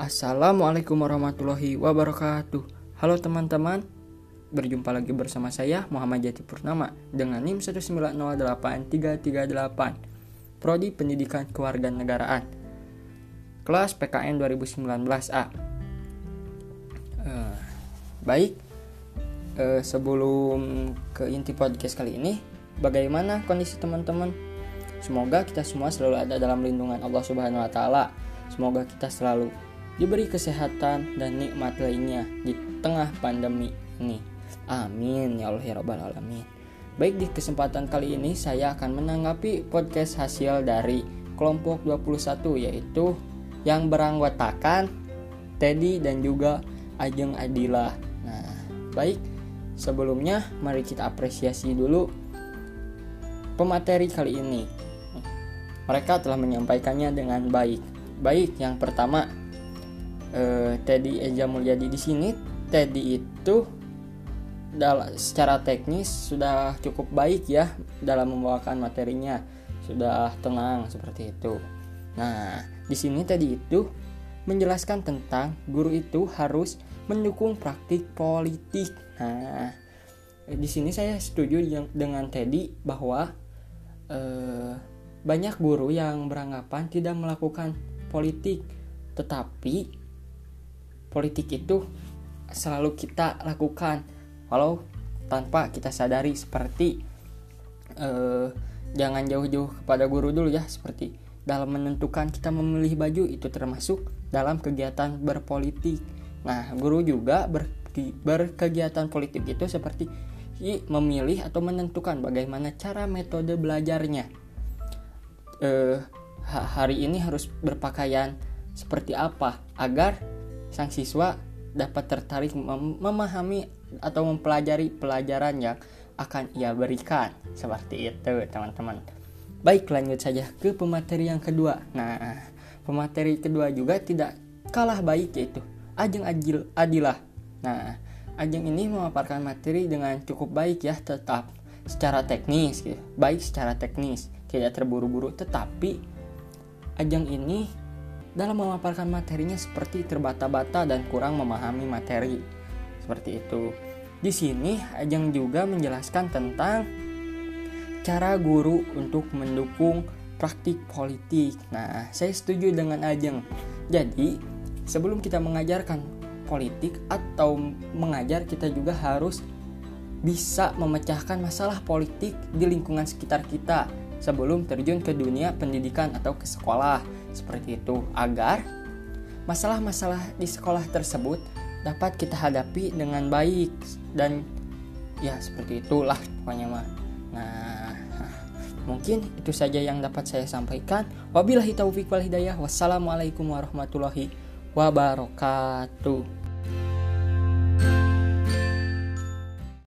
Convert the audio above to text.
Assalamualaikum warahmatullahi wabarakatuh. Halo teman-teman, berjumpa lagi bersama saya Muhammad Jati Purnama dengan NIM 1908338 Prodi Pendidikan Kewarganegaraan kelas PKN 2019A. Uh, baik, uh, sebelum ke inti podcast kali ini, bagaimana kondisi teman-teman? Semoga kita semua selalu ada dalam lindungan Allah Subhanahu wa taala Semoga kita selalu diberi kesehatan dan nikmat lainnya di tengah pandemi ini. Amin ya Allah ya Rabbal Alamin. Baik di kesempatan kali ini saya akan menanggapi podcast hasil dari kelompok 21 yaitu yang beranggotakan Teddy dan juga Ajeng Adila. Nah, baik sebelumnya mari kita apresiasi dulu pemateri kali ini. Mereka telah menyampaikannya dengan baik. Baik, yang pertama uh, Teddy Eja Mulyadi di sini Teddy itu dalam secara teknis sudah cukup baik ya dalam membawakan materinya sudah tenang seperti itu. Nah, di sini tadi itu menjelaskan tentang guru itu harus mendukung praktik politik. Nah, di sini saya setuju dengan Teddy bahwa eh, banyak guru yang beranggapan tidak melakukan politik tetapi politik itu selalu kita lakukan. Walau tanpa kita sadari seperti eh, jangan jauh-jauh kepada guru dulu ya seperti dalam menentukan kita memilih baju itu termasuk dalam kegiatan berpolitik. Nah guru juga ber, berkegiatan politik itu seperti memilih atau menentukan bagaimana cara metode belajarnya. Eh, hari ini harus berpakaian seperti apa agar sang siswa dapat tertarik mem memahami atau mempelajari pelajaran yang akan ia berikan. Seperti itu teman-teman. Baik lanjut saja ke pemateri yang kedua. Nah pemateri kedua juga tidak kalah baik yaitu Ajeng Adil Adilah. Nah Ajeng ini memaparkan materi dengan cukup baik ya tetap secara teknis gitu. baik secara teknis tidak terburu-buru. Tetapi Ajang ini dalam memaparkan materinya seperti terbata-bata dan kurang memahami materi. Seperti itu. Di sini Ajang juga menjelaskan tentang cara guru untuk mendukung praktik politik. Nah, saya setuju dengan Ajeng. Jadi, sebelum kita mengajarkan politik atau mengajar, kita juga harus bisa memecahkan masalah politik di lingkungan sekitar kita sebelum terjun ke dunia pendidikan atau ke sekolah. Seperti itu. Agar masalah-masalah di sekolah tersebut dapat kita hadapi dengan baik. Dan ya seperti itulah pokoknya mah nah mungkin itu saja yang dapat saya sampaikan. Wabillahi taufiq wal hidayah. Wassalamualaikum warahmatullahi wabarakatuh